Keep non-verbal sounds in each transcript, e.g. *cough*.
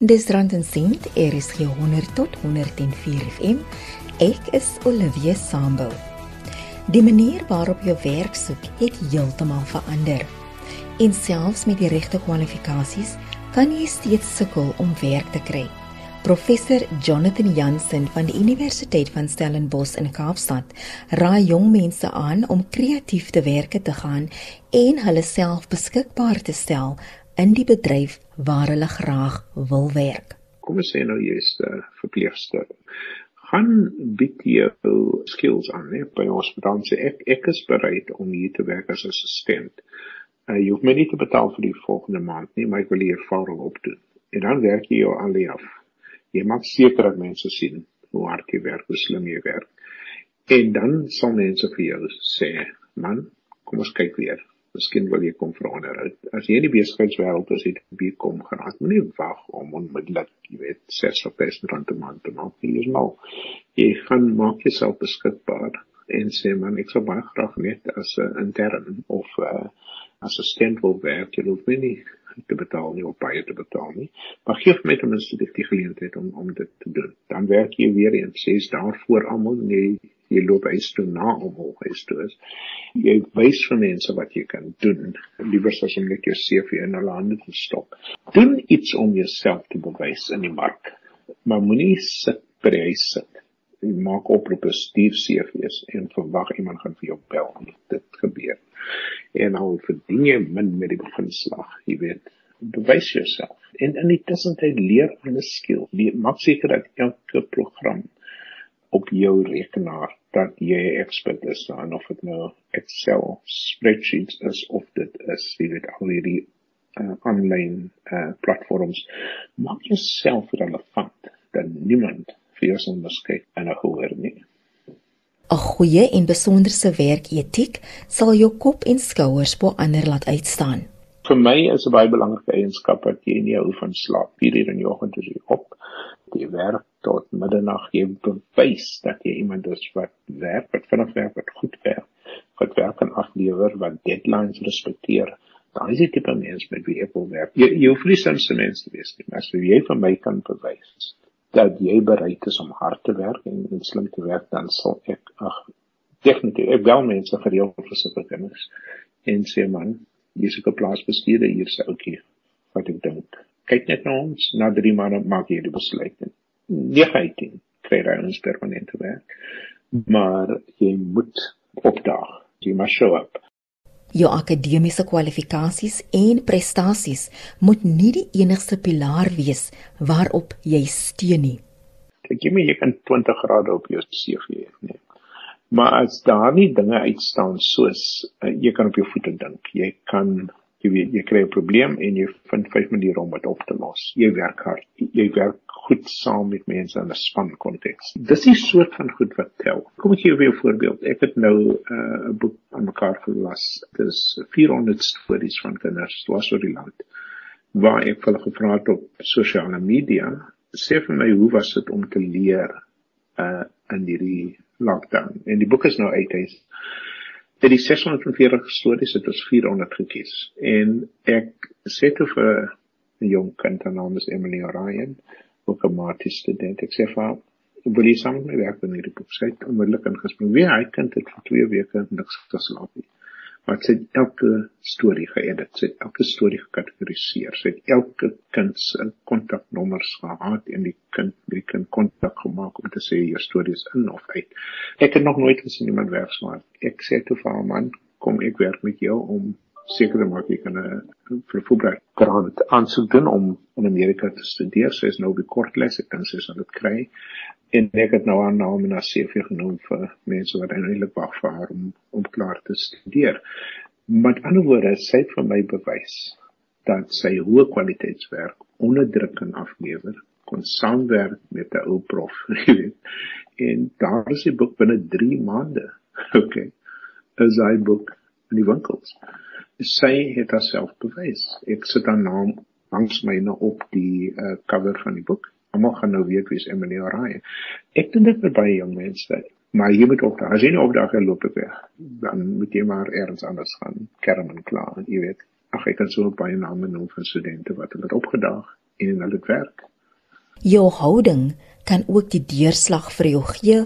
Dis rand en sent, er is hier 100 tot 104 FM. Ek is Olivia Sambul. Die manier waarop jy werk soek, het heeltemal verander. En selfs met die regte kwalifikasies, kan jy steeds sukkel om werk te kry. Professor Jonathan Jansen van die Universiteit van Stellenbosch in Kaapstad raai jong mense aan om kreatief te werk te gaan en hulle self beskikbaar te stel in die bedryf waar hulle graag wil werk. Kom ons sê nou jy is 'n uh, verpleegster. Gaan bied jou skills aan, né? By ons dan sê ek ek is bereid om hier te werk as assistent. Uh, jy hoef my nie te betaal vir die volgende maand nie, maar ek wil hier ervaring opdoen. En dan werk jy jou al af. Jy maak seker dat mense sien hoe hard jy werk, hoe slim jy werk. En dan sal mense vir jou sê, "Man, kom ons kyk weer." Miskien wil jy kom vir onderhoud. As jy in die besigheidswêreld is, het jy kom geraak. Moenie wag om onmiddellik, jy weet, 6000 rand 'n maand te maak. Jy is mal. Jy gaan maak jouself beskikbaar en sê man, ek sou baie graag net as 'n uh, intern of 'n uh, assistent wil werk. Jy hoef nie te betaal nie of baie te betaal nie. Maar gee my ten minste die geleentheid om om dit te doen. Dan werk jy weer in 6 dae voor almal jy loop eens toe na om huis toe is. Jy wys vir mense wat jy kan doen. Liewer as om net jou CV in hulle hande te stop. Doen iets om jouself te bewys in die mark. Maar moenie sit by die huis sit. Jy maak oproepe, stuur CV's en verwag iemand gaan vir jou bel. Dit gebeur. En al verdien jy min met die beginslag, jy weet, bewys jouself. En in die tussentyd leer 'n skill. Maak seker dat elke program op jou rekenaar dat jy 'n ekspert is en of dit nou Excel spreadsheets is of dit is jy weet al hierdie uh, online uh, platforms maak jouself relevant dat niemand vir jou sal miskyk en hoor nie 'n goeie en besonderse werketiek sal jou kop en skouers bo ander laat uitstaan. Vir my is 'n baie belangrike eienskap dat jy nie hou van slaap. Hierdie in jou oggend as jy op jy werk tot middernag jy bewys dat jy iemand is wat werk wat vinnig werk wat goed werk wat werk kan aflewer wat deadlines respekteer. Daai is die tipe mens met wie ek wil werk. Jy, jy hoef nie slimste mens te wees nie maar as jy vir my kan bewys dat jy bereid is om hard te werk en, en slim te werk dan sal ek ag definitief ek wel mense gereeld vir sulke kinders en sê man jy's 'n plaasbestuurder hier se ouetjie wat ek dink. Kyk net na ons na 3 maande maak jy die besluit. 19 kry jy ons permanente werk. Maar jy moet opdaag. Jy moet show up. Jou akademiese kwalifikasies en prestasies moet nie die enigste pilaar wees waarop jy steun nie. Ek gee my jy kan 20 grade op jou CV hê, nee. Maar as daar nie dinge uitstaan soos uh, jy kan op jou voete dink, jy kan jy weet jy kry 'n probleem en jy vind vyf maniere om dit op te los. Jy werk hard. Jy werk goed saam met mense in 'n span konteks. Dis die soort van goed wat tel. Kom ek gee jou 'n voorbeeld. Ek het nou uh, 'n uh, boek aan mekaar gelas. Dit is 400 stories van kinders dwars oor die land waar ek hulle gevra het op sosiale media sê vir my hoe was dit om te leer uh in hierdie lockdown. En die boek is nou uit. Hy's Dit is 640 stories het ons 400 gekies. En ek sê toe vir 'n jong kind aan naam is Emily Ryan, ook 'n matie student. Ek sê vir haar, "Wil jy saam met my werk aan hierdie boek?" Sy het onmiddellik ingespring. Wie hy kind het vir 2 weke niks geslaap nie maar sy het elke storie geëdit, sy het elke storie gekategoriseer, sy het elke kind se kontaknommers gehad en die kind die kind kontak gemaak om te sê jou storie is in of uit. Ek het nog nooit gesien iemand werk so hard. Ek sê toe vir 'n man, kom ek werk met jou om seker maak jy kan 'n vir Fulbright grant aansoek doen om in Amerika te studeer. Sy is nou by kortles, ek kan sê sy sal dit kry en ek het nou aan naam en as CV genoem vir mense wat eintlik wag vir haar om om klaar te studeer. Met ander woorde, sy het vir my bewys dat sy hoë kwaliteitswerk onder druk kan aflewer, kon saamwerk met 'n ou prof, *laughs* jy weet. En daar is die boek binne 3 maande. *laughs* Okay. Is hy boek in die winkels. Sy het haarself bewys. Ek sit haar naam langs my nou op die uh, cover van die boek almal gaan nou weet wie's Emily O'Reilly. Ek dink dit vir baie jong mense, maar jy moet ook as jy nie opdag en loop weg, dan moet jy maar eers anders gaan, kerm en klaar, jy weet. Ag ek kan so baie name noem van studente wat hulle opgedaag en hulle werk. Jou houding kan ook die deurslag vir jou gee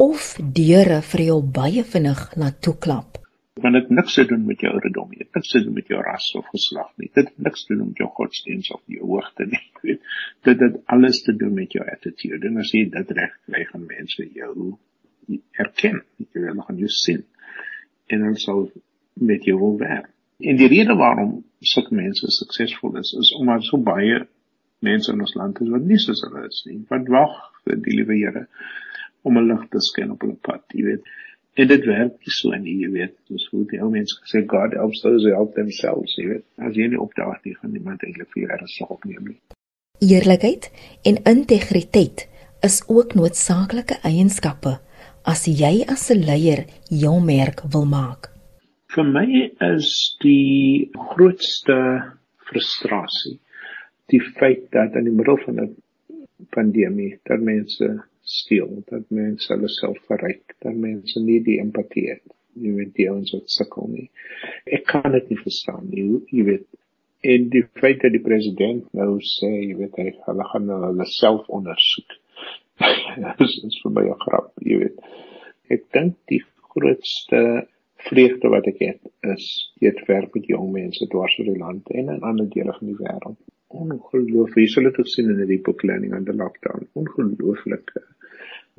of deure vir jou baie vinnig laat toeklap. Want dit niks te doen met jou ouderdom nie, niks te doen met jou ras of geslag nie. Dit niks te doen met jou godsdienst of jou hoogte nie. *laughs* Dit het alles te doen met jou attitude. En as jy dit reg kry, gaan mense jou erken. Jy wil nog aan jou sien. En dan sal met jou wil werk. En die rede waarom sulke mense suksesvol is, is omdat so baie mense in ons land is wat nie soos hulle is nie. Wat wag vir die liewe Here om 'n lig te skyn op hulle pad, jy weet. En dit werk nie so nie, jy weet. Dis hoe die ou mense gesê God helps those who help themselves, jy weet. As jy nie opdaag nie, gaan niemand eintlik vir jou ernstig opneem nie. Eerlikheid en integriteit is ook noodsaaklike eienskappe as jy as 'n leier jou merk wil maak. Vir my is die grootste frustrasie die feit dat in die middel van 'n pandemie dat mense steel, dat mense hulle self verryk, dat mense nie die empatie het nie met die ouens wat sukkel nie. Ek kan dit nie verstaan nie, jy weet. En die feit dat die president nou sê, jy weet, hy hulle gaan nou hulle self ondersoek. *laughs* Dit is vir my 'n grap, jy weet. Ek dink die grootste vreugde wat ek het is dit werk met jong mense dwars oor die land en in ander dele van die wêreld. Ongelooflik. Jy sal dit ook sien in die book learning under lockdown. Ongelooflik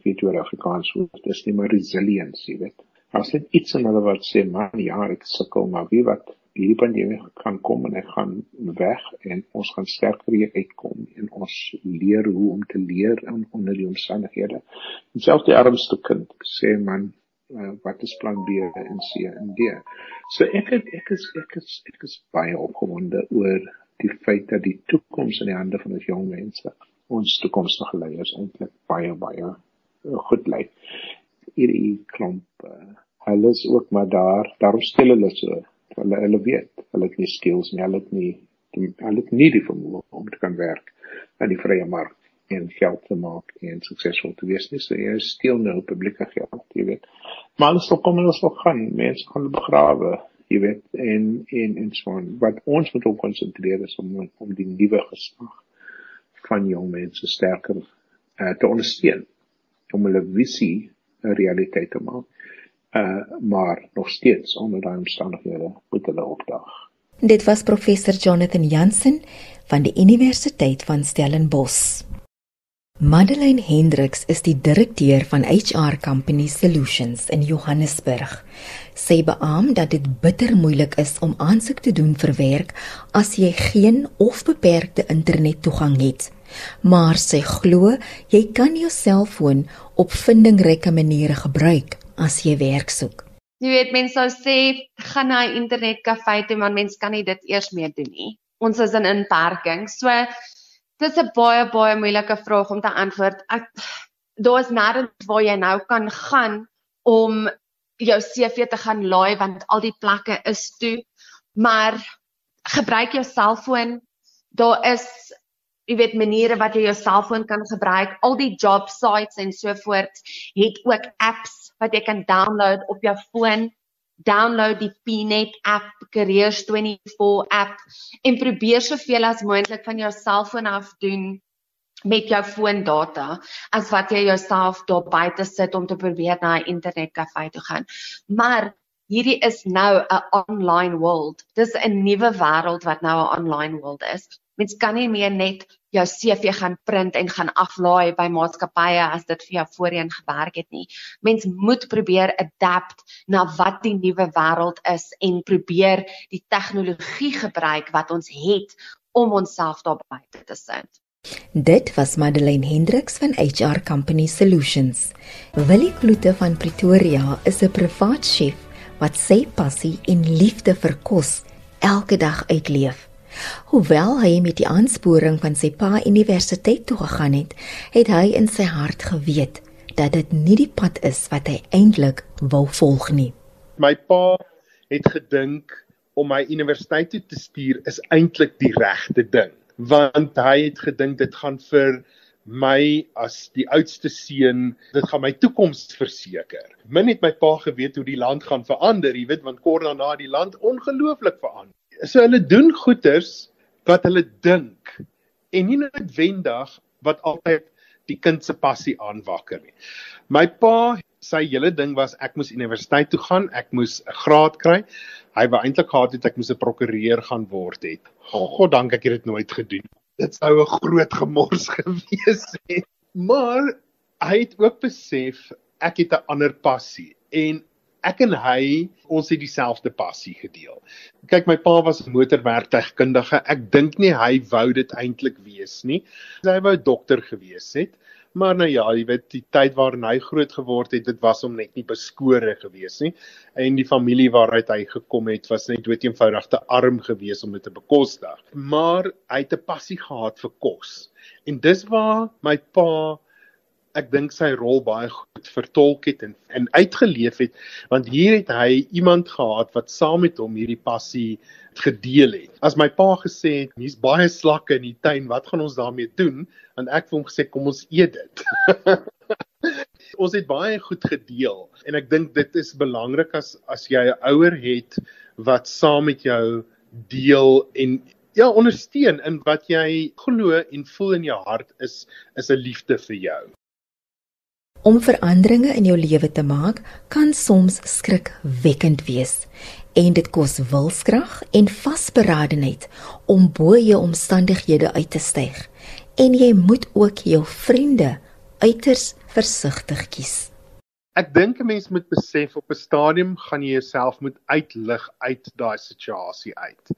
weet oor Afrikaans woord. Dis nie maar resilience, jy weet. As dit iets in hulle wat sê, man, ja, ek sukkel, maar wie wat hierdie pandemie kan kom en hy gaan weg en ons gaan sterker weer uitkom en ons leer hoe om te leer in onder die omstandighede. En selfs die armste kind sê man, uh, wat is plan B en C en D. So ek het, ek is ek is ek is baie opgewonde oor die feit dat die toekoms in die hande van ons jong mense ons toekomstige leiers eintlik baie baie goed lyk. Hierdie klomp uh, hulle is ook maar daar, daarom stel hulle so. Hulle hulle weet, hulle het nie skills nie, hulle het nie die, hulle het nie die vermoë om te kan werk aan die vrye mark en geld te maak en suksesvol te wees nie. So jy steel nou publieke geld, jy weet. Maar alles sal kom en alles sal gaan. Mense gaan begrawe, jy weet, en en en so on. Wat ons moet op konsentreer is om om die nuwe geslag van jong mense sterker uh, te ondersteun om hulle visie 'n realiteit te maak. Uh maar nog steeds onder daai omstandighede moet hulle opdaag. Dit was professor Jonathan Jansen van die Universiteit van Stellenbosch. Madeleine Hendriks is die direkteur van HR Company Solutions in Johannesburg. Sy beamoen dat dit bitter moeilik is om aansoek te doen vir werk as jy geen of beperkte internettoegang het maar sy glo jy kan jou selfoon op vindingryke maniere gebruik as jy werk soek. Jy weet mense sou sê gaan na 'n internetkafee toe maar mense kan nie dit eers meer doen nie. Ons is in inperking. So dis 'n baie baie moeilike vraag om te antwoord. Ek daar's nêrens waar jy nou kan gaan om jou CV te gaan laai want al die plekke is toe. Maar gebruik jou selfoon. Daar is jy weet maniere wat jy jou selfoon kan gebruik. Al die job sites en so voort het ook apps wat jy kan download op jou foon. Download die Pnet app, Careers 24 app en probeer soveel as moontlik van jou selfoon af doen met jou foondata as wat jy jouself daar buite sit om te probeer na 'n internetkafee toe gaan. Maar hierdie is nou 'n online world. Dis 'n nuwe wêreld wat nou 'n online world is. Mens kan nie meer net jou CV gaan print en gaan aflaai by maatskappye as dit vir jou voorheen gewerk het nie. Mens moet probeer adapt na wat die nuwe wêreld is en probeer die tegnologie gebruik wat ons het om onsself daar buite te sit. Dit was Madeleine Hendriks van HR Company Solutions. Willie Kloete van Pretoria is 'n privaat chef wat sy passie en liefde vir kos elke dag uitleef. Hoewel hy met die aansporing van sy pa universiteit toe gegaan het, het hy in sy hart geweet dat dit nie die pad is wat hy eintlik wou volg nie. My pa het gedink om my universiteit toe te stuur is eintlik die regte ding, want hy het gedink dit gaan vir my as die oudste seun, dit gaan my toekoms verseker. Min het my pa geweet hoe die land gaan verander, jy weet, want kort daarna die land ongelooflik verander. So hulle doen goeders wat hulle dink en nie noodwendig wat altyd die kind se passie aanwakker nie. My pa, sy hele ding was ek moes universiteit toe gaan, ek moes 'n graad kry. Hy wou eintlik gehad het ek moes 'n prokureur gaan word het. God dank ek het dit nooit gedoen. Dit sou 'n groot gemors *laughs* gewees het. Maar hy het ook besef ek het 'n ander passie en ek en hy ons het dieselfde passie gedeel. Kyk my pa was 'n motorwerktuigkundige. Ek dink nie hy wou dit eintlik wees nie. Hy wou dokter gewees het. Maar nou ja, jy weet die tyd waarin hy groot geword het, dit was hom net nie beskore gewees nie. En die familie waaruit hy gekom het, was net dood eenvoudig te arm gewees om dit te bekostig. Maar hy het 'n passie gehad vir kos. En dis waar my pa ek dink sy rol baie goed vertolk het en en uitgeleef het want hier het hy iemand gehad wat saam met hom hierdie passie gedeel het. As my pa gesê het, hier's baie slakke in die tuin, wat gaan ons daarmee doen? Want ek het hom gesê kom ons eet dit. *laughs* ons het baie goed gedeel en ek dink dit is belangrik as as jy 'n ouer het wat saam met jou deel en ja ondersteun in wat jy glo en voel in jou hart is is 'n liefde vir jou. Om veranderinge in jou lewe te maak kan soms skrikwekkend wees en dit kos wilskrag en vasberadenheid om bo jou omstandighede uit te styg. En jy moet ook jou vriende uiters versigtig kies. Ek dink 'n mens moet besef op 'n stadium gaan jy jouself moet uitlig uit daai situasie uit.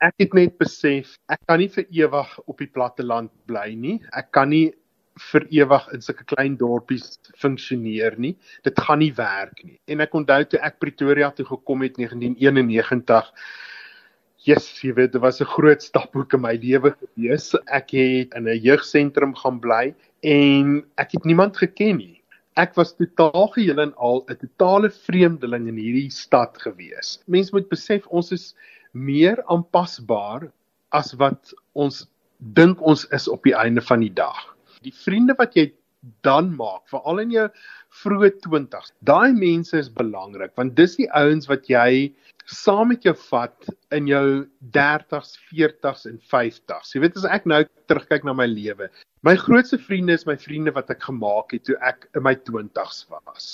Ek het net besef ek kan nie vir ewig op die platte land bly nie. Ek kan nie vir ewig in sulke klein dorpies funksioneer nie. Dit gaan nie werk nie. En ek onthou toe ek Pretoria toe gekom het 1991 Yes, jy weet, dit was 'n groot staphoek in my lewe gewees. Ek het in 'n jeugsentrum gaan bly en ek het niemand geken nie. Ek was totaal geheel en al 'n totale vreemdeling in hierdie stad gewees. Mense moet besef ons is meer aanpasbaar as wat ons dink ons is op die einde van die dag die vriende wat jy dan maak, veral in jou vroeë 20s. Daai mense is belangrik want dis die ouens wat jy saam met jou vat in jou 30s, 40s en 50s. Jy weet as ek nou terugkyk na my lewe, my grootste vriende is my vriende wat ek gemaak het toe ek in my 20s was.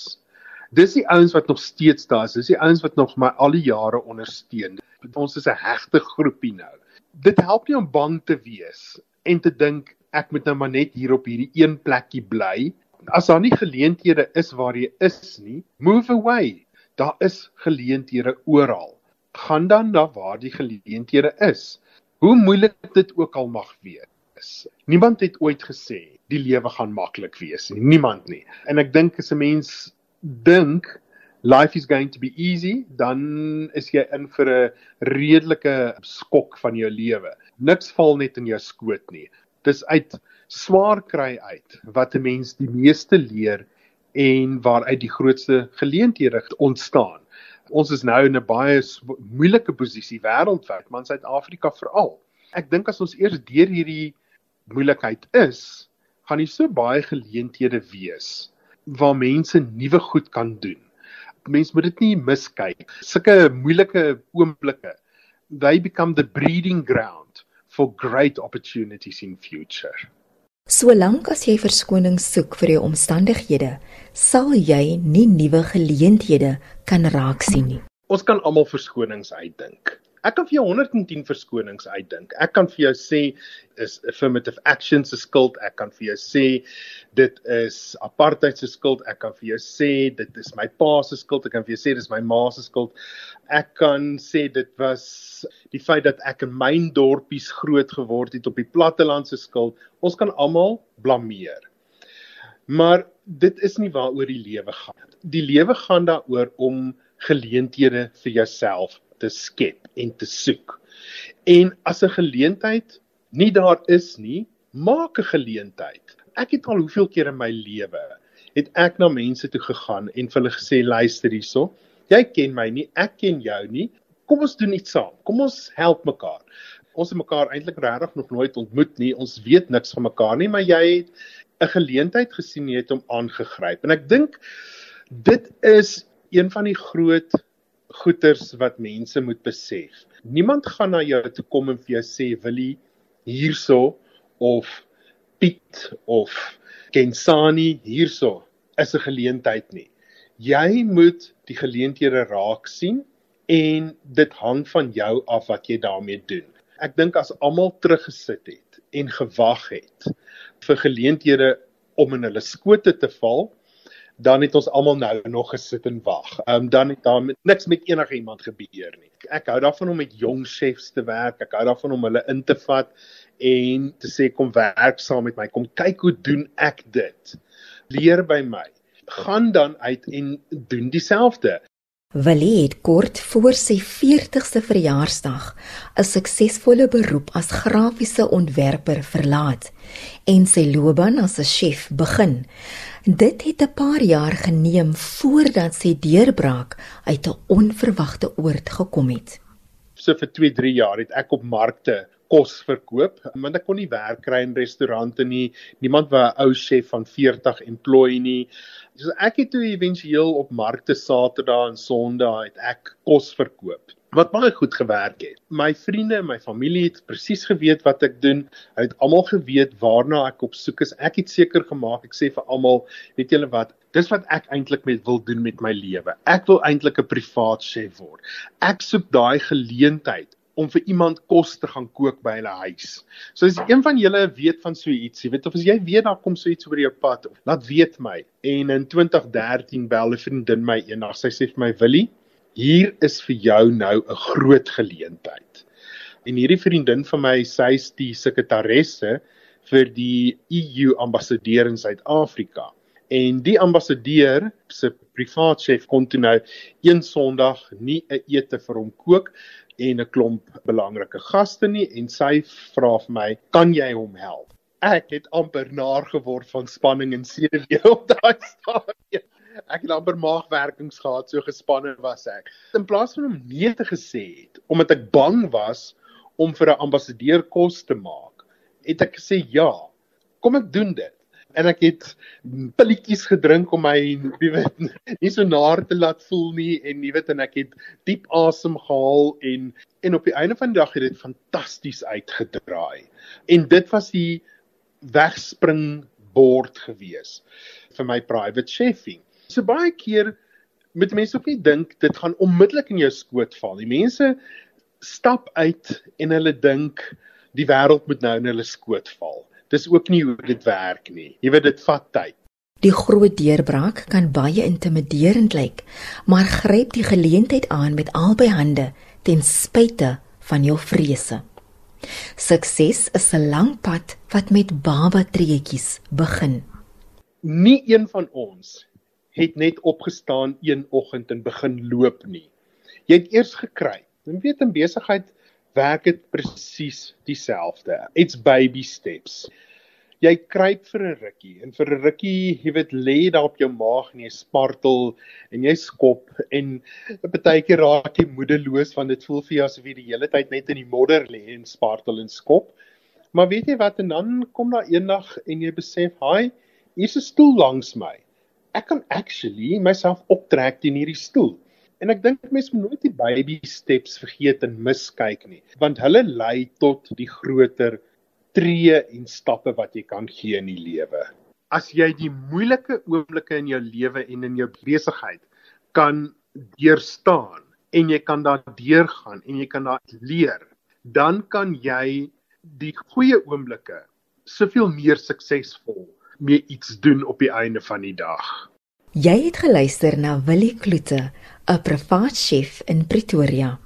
Dis die ouens wat nog steeds daar is. Dis die ouens wat nog my al die jare ondersteun. Ons is 'n hegte groepie nou. Dit help nie om bang te wees en te dink ek moet nou maar net hier op hierdie een plekkie bly. As daar nie geleenthede is waar jy is nie, move away. Daar is geleenthede oral. Gaan dan na waar die geleenthede is. Hoe moeilik dit ook al mag wees. Niemand het ooit gesê die lewe gaan maklik wees nie. Niemand nie. En ek dink as 'n mens dink life is going to be easy, dan is jy in vir 'n redelike skok van jou lewe. Niks val net in jou skoot nie dis uit swaar kry uit wat 'n mens die meeste leer en waaruit die grootste geleenthede ontstaan. Ons is nou in 'n baie moeilike posisie wêreldwyd, maar in Suid-Afrika veral. Ek dink as ons eers deur hierdie moeilikheid is, gaan hier so baie geleenthede wees waar mense nuwe goed kan doen. Mense moet dit nie miskyk. Sulke moeilike oomblikke, they become the breeding ground for great opportunities in future. Solank as jy verskoning soek vir jou omstandighede, sal jy nie nuwe geleenthede kan raak sien nie. Ons kan almal verskonings uitdink. Ek kan vir jou 110 verskonings uitdink. Ek kan vir jou sê is affirmative action se skuld. Ek kan vir jou sê dit is apartheid se skuld. Ek kan vir jou sê dit is my pa se skuld. Ek kan vir jou sê dis my ma se skuld. Ek kan sê dit was die feit dat ek in myn dorpies groot geword het op die platteland se skuld. Ons kan almal blameer. Maar dit is nie waaroor die lewe gaan. Die lewe gaan daaroor om geleenthede vir jouself te skep en te soek. En as 'n geleentheid nie daar is nie, maak 'n geleentheid. Ek het al hoeveel keer in my lewe het ek na mense toe gegaan en vir hulle gesê luister hierso, jy ken my nie, ek ken jou nie. Kom ons doen iets saam. Kom ons help mekaar. Ons het mekaar eintlik regtig nog nooit ontmoet nie. Ons weet niks van mekaar nie, maar jy het 'n geleentheid gesien jy het hom aangegryp. En ek dink dit is een van die groot goeters wat mense moet besef. Niemand gaan na jou toe kom en vir jou sê Willie hierso of Piet of Kensani hierso is 'n geleentheid nie. Jy moet die geleenthede raak sien en dit hang van jou af wat jy daarmee doen. Ek dink as almal teruggesit het en gewag het vir geleenthede om in hulle skote te val, dan het ons almal nou nog gesit en wag. Ehm um, dan het daar met, niks met enige iemand gebeur nie. Ek hou daarvan om met jong chefs te werk. Ek hou daarvan om hulle in te vat en te sê kom werk saam met my. Kom kyk hoe doen ek dit. Leer by my. Gaan dan uit en doen dieselfde. Willie het kort voor sy 40ste verjaarsdag 'n suksesvolle beroep as grafiese ontwerper verlaat en sy loopbaan as 'n chef begin. Dit het 'n paar jaar geneem voordat sy deurbraak uit 'n onverwagte oord gekom het. So vir 2-3 jaar het ek op markte kos verkoop, want ek kon nie werk kry in restaurante nie. Niemand wou 'n ou chef van 40 employ nie. So ek het toe éventueel op markte Saterdag en Sondag het ek kos verkoop wat baie goed gewerk het. My vriende en my familie het presies geweet wat ek doen. Hulle het almal geweet waarna ek op soek is. Ek het seker gemaak, ek sê vir almal, weet julle wat, dis wat ek eintlik met wil doen met my lewe. Ek wil eintlik 'n privaat chef word. Ek soek daai geleentheid om vir iemand kos te gaan kook by hulle huis. So as een van julle weet van so iets, jy weet of as jy weet daar kom so iets oor jou pad, laat weet my. En in 2013 bel 'n vriendin my eendag, sy sê vir my, "Willie, hier is vir jou nou 'n groot geleentheid." En hierdie vriendin van my, sy's die sekretaresse vir die EU ambassadeur in Suid-Afrika. En die ambassadeur se privaat chef kon toe nou een Sondag nie 'n ete vir hom kook en 'n klomp belangrike gaste nie en sy vra vir my, "Kan jy hom help?" Ek het amper naar geword van spanning en senuwee op daai stadium. Ek het amper maagwerkings gehad, so gespanne was ek. In plaas van om nee te gesê het, omdat ek bang was om vir 'n ambassadeur kos te maak, het ek gesê ja. Kom ek doen dit en ek het pilletjies gedrink om my wie weet nie so naar te laat voel nie en nie weet en ek het diep asem gehaal en en op die einde van die dag het dit fantasties uitgedraai. En dit was die wegspring bord gewees vir my private chefing. So baie keer met mense ook nie dink dit gaan onmiddellik in jou skoot val. Die mense stap uit en hulle dink die wêreld moet nou in hulle skoot val dis ook nie hoe dit werk nie. Jy weet dit vat tyd. Die groot deurbraak kan baie intimiderend lyk, maar gryp die geleentheid aan met albei hande ten spyte van jou vrese. Sukses is 'n lang pad wat met baba treetjies begin. Nie een van ons het net opgestaan een oggend en begin loop nie. Jy het eers gekry. Jy weet in besigheid werk dit presies dieselfde. It's baby steps. Jy kruip vir 'n rukkie en vir 'n rukkie, jy weet, lê daar op jou maag en jy spartel en jy skop en partykeer raak jy moedeloos want dit voel vir jou asof jy die hele tyd net in die modder lê en spartel en skop. Maar weet jy wat en dan kom daar eendag en jy besef, "Haai, hier's 'n stoel langs my. Ek kan actually myself optrek teen hierdie stoel." En ek dink mense moet nooit die baby steps vergeet en miskyk nie, want hulle lei tot die groter tree en stappe wat jy kan gee in die lewe. As jy die moeilike oomblikke in jou lewe en in jou besigheid kan deurstaan en jy kan daardeur gaan en jy kan daar leer, dan kan jy die goeie oomblikke soveel meer suksesvol mee iets doen op die einde van die dag. Jy het geluister na Willie Kloete 'n privaat chef in Pretoria.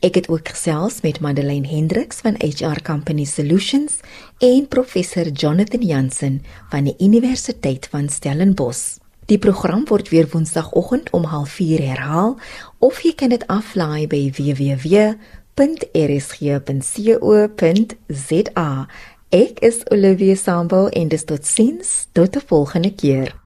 Ek het ook gesels met Madeleine Hendriks van HR Company Solutions en professor Jonathan Jansen van die Universiteit van Stellenbosch. Die program word weer Woensdagoggend om 04:30 herhaal of jy kan dit aflaai by www.rsg.co.za. Ek is Olivia Sambo en dis tot sins tot 'n volgende keer.